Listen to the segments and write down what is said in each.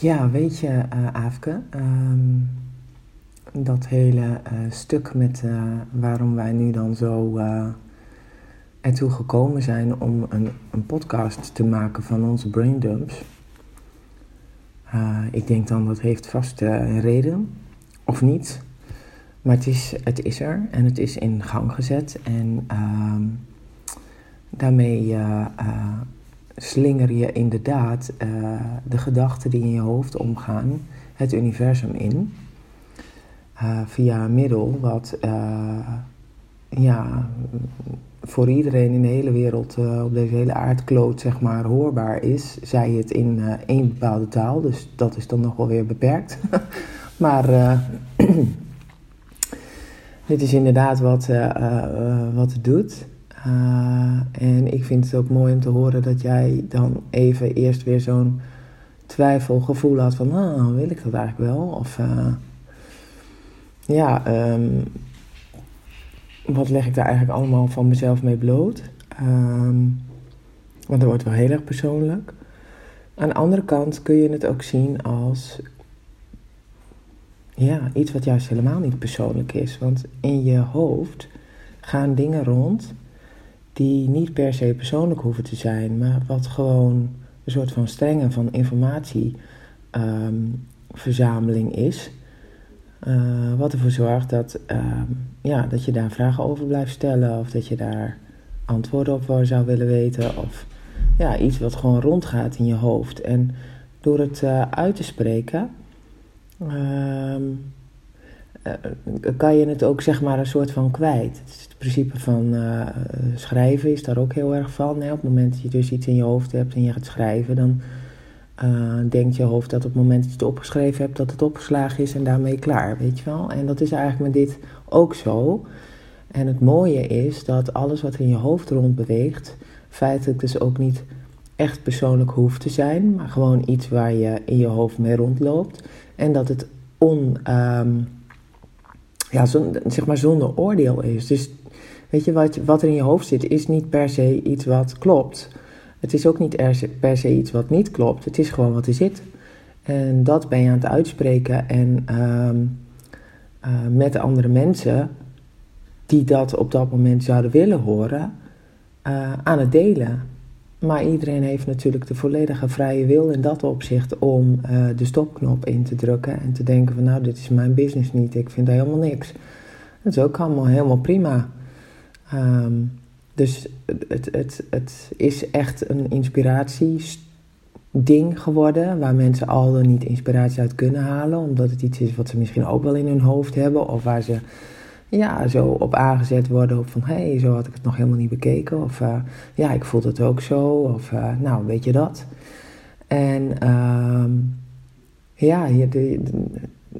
Ja, weet je, uh, Aafke, ehm, dat hele uh, stuk met uh, waarom wij nu dan zo ertoe gekomen zijn om een, een, podcast te maken van onze braindumps. ik denk dan dat heeft vast een reden, of niet. Maar het is, het is er en het is in gang gezet. En ehm, daarmee slinger je inderdaad uh, de gedachten die in je hoofd omgaan het universum in. Uh, via een middel wat uh, ja, voor iedereen in de hele wereld, op deze hele aardkloot, zeg maar, hoorbaar is. Zij het in één bepaalde taal, dus dat is dan nog wel weer beperkt. maar dit is inderdaad wat, wat het doet. Uh, en ik vind het ook mooi om te horen dat jij dan even eerst weer zo'n twijfelgevoel had van, ah, wil ik dat eigenlijk wel? Of uh, ja, um, wat leg ik daar eigenlijk allemaal van mezelf mee bloot? Um, want dat wordt wel heel erg persoonlijk. Aan de andere kant kun je het ook zien als ja, iets wat juist helemaal niet persoonlijk is. Want in je hoofd gaan dingen rond die niet per se persoonlijk hoeven te zijn, maar wat gewoon een soort van strengen van informatieverzameling um, is. Uh, wat ervoor zorgt dat, um, ja, dat je daar vragen over blijft stellen of dat je daar antwoorden op zou willen weten. Of ja, iets wat gewoon rondgaat in je hoofd. En door het uh, uit te spreken, uh, kan je het ook zeg maar een soort van kwijt principe van uh, schrijven is daar ook heel erg van. Op het moment dat je dus iets in je hoofd hebt en je gaat schrijven, dan uh, denkt je hoofd dat op het moment dat je het opgeschreven hebt, dat het opgeslagen is en daarmee klaar, weet je wel. En dat is eigenlijk met dit ook zo. En het mooie is dat alles wat in je hoofd rondbeweegt, feitelijk dus ook niet echt persoonlijk hoeft te zijn, maar gewoon iets waar je in je hoofd mee rondloopt. En dat het on, um, ja, zeg maar zonder oordeel is. Dus Weet je, wat, wat er in je hoofd zit, is niet per se iets wat klopt. Het is ook niet per se iets wat niet klopt. Het is gewoon wat er zit. En dat ben je aan het uitspreken en uh, uh, met andere mensen die dat op dat moment zouden willen horen, uh, aan het delen. Maar iedereen heeft natuurlijk de volledige vrije wil in dat opzicht om uh, de stopknop in te drukken en te denken van nou, dit is mijn business niet, ik vind daar helemaal niks. Dat is ook allemaal helemaal prima. Um, dus het, het, het is echt een inspiratieding geworden, waar mensen al dan niet inspiratie uit kunnen halen, omdat het iets is wat ze misschien ook wel in hun hoofd hebben, of waar ze ja, zo op aangezet worden op van hé, hey, zo had ik het nog helemaal niet bekeken, of uh, ja, ik voel het ook zo, of uh, nou, weet je dat. En um, ja, de,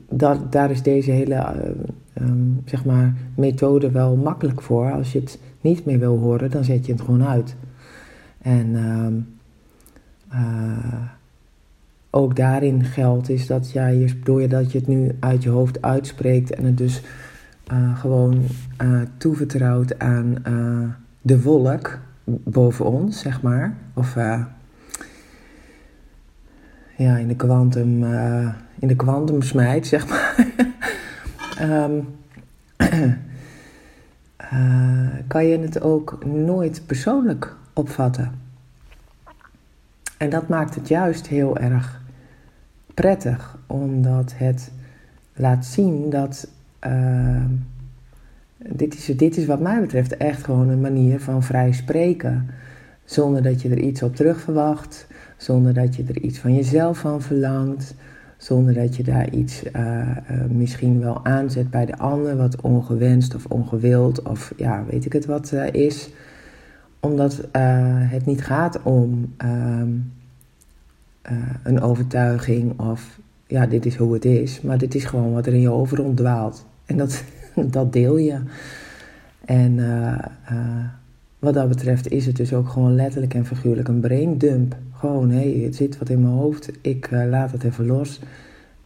dat, daar is deze hele uh, um, zeg maar, methode wel makkelijk voor. Als je het niet meer wil horen, dan zet je het gewoon uit. En uh, ook daarin geldt is dat ja, doordat je het nu uit je hoofd uitspreekt en het dus uh, gewoon uh, toevertrouwt aan de wolk boven ons, zeg maar. Of ja, in de kwantum, in de kwantumsmijt, zeg maar. uh, kan je het ook nooit persoonlijk opvatten. En dat maakt het juist heel erg prettig, omdat het laat zien dat uh, dit, is, dit is wat mij betreft echt gewoon een manier van vrij spreken. Zonder dat je er iets op terug verwacht, zonder dat je er iets van jezelf van verlangt, zonder dat je daar iets uh, uh, misschien wel aanzet bij de ander, wat ongewenst of ongewild of ja, weet ik het wat uh, is. Omdat het niet gaat om ehm, een overtuiging of ja, dit is hoe het is, maar dit is gewoon wat er in je hoofd ronddwaalt. En dat, dat deel je. En wat dat betreft is het dus ook gewoon letterlijk en figuurlijk een braindump. Gewoon, hé, hey, het zit wat in mijn hoofd, ik uh, laat het even los.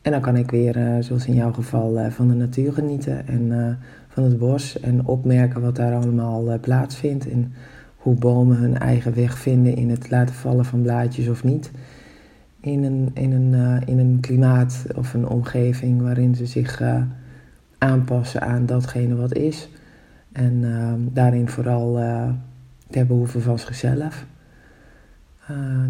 En dan kan ik weer, zoals in jouw geval, van de natuur genieten en van het bos. En opmerken wat daar allemaal plaatsvindt. En hoe bomen hun eigen weg vinden in het laten vallen van blaadjes of niet. in een, in een, in een klimaat of een omgeving waarin ze zich aanpassen aan datgene wat is. En uh, daarin vooral ter behoeve van zichzelf.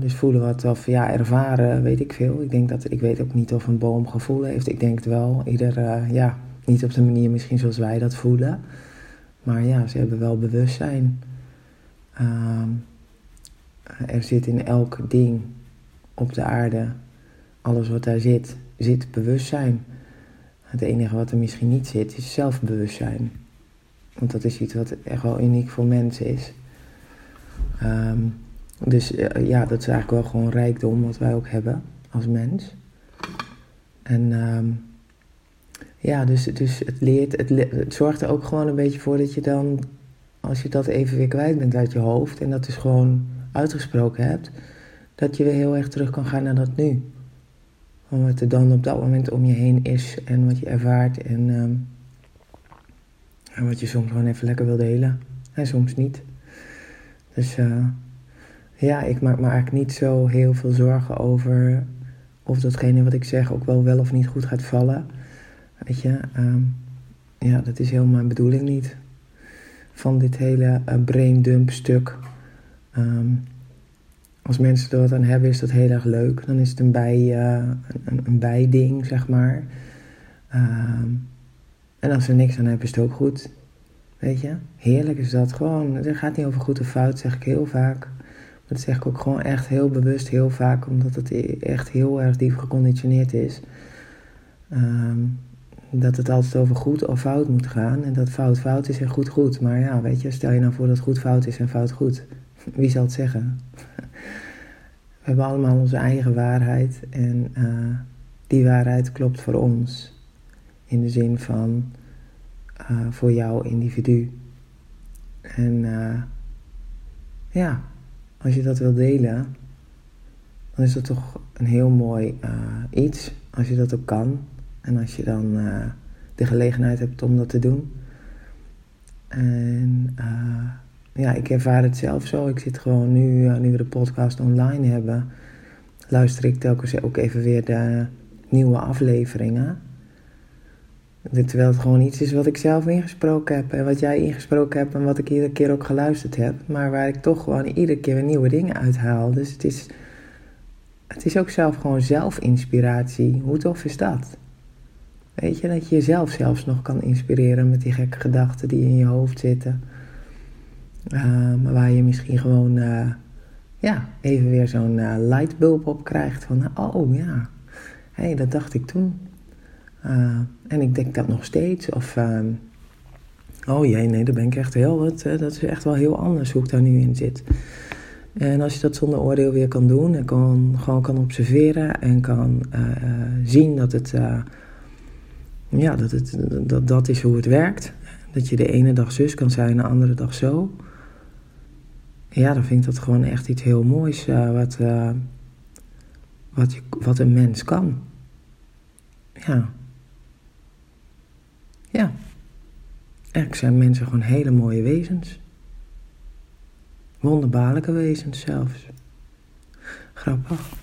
dus voelen wat of ja, ervaren, weet ik veel. Ik denk dat ik weet ook niet of een boom gevoel heeft. Ik denk het wel. Ieder, ja, niet op de manier misschien zoals wij dat voelen. Maar ja, ze hebben wel bewustzijn. Ehm, er zit in elk ding op de aarde, alles wat daar zit, zit bewustzijn. Het enige wat er misschien niet zit, is zelfbewustzijn. Want dat is iets wat echt wel uniek voor mensen is. Ehm, dus eh, ja, dat is eigenlijk wel gewoon rijkdom wat wij ook hebben als mens. En ehm, ja, dus, dus het leert, het, het zorgt er ook gewoon een beetje voor dat je dan, als je dat even weer kwijt bent uit je hoofd en dat dus gewoon uitgesproken hebt, dat je weer heel erg terug kan gaan naar dat nu. Van wat er dan op dat moment om je heen is en wat je ervaart en, ehm, wat je soms gewoon even lekker wil delen en soms niet. Dus uh, ja, ik maak me eigenlijk niet zo heel veel zorgen over of datgene wat ik zeg ook wel wel of niet goed gaat vallen. Weet je, um, ja, dat is helemaal mijn bedoeling niet. Van dit hele uh, brain dump stuk. Um, als mensen er wat aan hebben, is dat heel erg leuk. Dan is het een, bij, uh, een, een bijding, zeg maar. Um, en als ze niks aan hebben, is het ook goed. Weet je? Heerlijk is dat. Gewoon, het gaat niet over goed of fout, zeg ik heel vaak. Maar dat zeg ik ook gewoon echt heel bewust, heel vaak. Omdat het e-, echt heel erg diep geconditioneerd is. Um, dat het altijd over goed of fout moet gaan. En dat fout fout is en goed goed. Maar ja, weet je, stel je nou voor dat goed fout is en fout goed. Wie zal het zeggen? We hebben allemaal onze eigen waarheid. En uh, die waarheid klopt voor ons. In de zin van uh, voor jouw individu. En uh, ja, als je dat wil delen, dan is dat toch een heel mooi iets. Als je dat ook kan. En als je dan de gelegenheid hebt om dat te doen. En ja, ik ervaar het zelf zo. Ik zit gewoon nu, uh, nu we de podcast online hebben, luister ik telkens ook even weer de nieuwe afleveringen. Terwijl het gewoon iets is wat ik zelf ingesproken heb en wat jij ingesproken hebt en wat ik iedere keer ook geluisterd heb. Maar waar ik toch gewoon iedere keer weer nieuwe dingen uithaal. Dus het is, het is ook zelf gewoon zelfinspiratie. Hoe tof is dat? Weet je, dat je jezelf zelfs nog kan inspireren met die gekke gedachten die in je hoofd zitten. Uh, waar je misschien gewoon uh, ja, even weer zo'n uh, lightbulb op krijgt. Van, oh ja, hey, dat dacht ik toen. en ik denk dat nog steeds. Of, ehm, oh jee, nee, dat ben ik echt heel, dat, dat is echt wel heel anders hoe ik daar nu in zit. En als je dat zonder oordeel weer kan doen en kan, gewoon kan observeren en kan zien dat het ja, dat, het, dat, dat is hoe het werkt. Dat je de ene dag zus kan zijn, de andere dag zo. Ja, dan vind ik dat gewoon echt iets heel moois uh, wat, uh, wat, wat een mens kan. Ja. Ja. Eigenlijk zijn mensen gewoon hele mooie wezens. Wonderbaarlijke wezens zelfs. Grappig.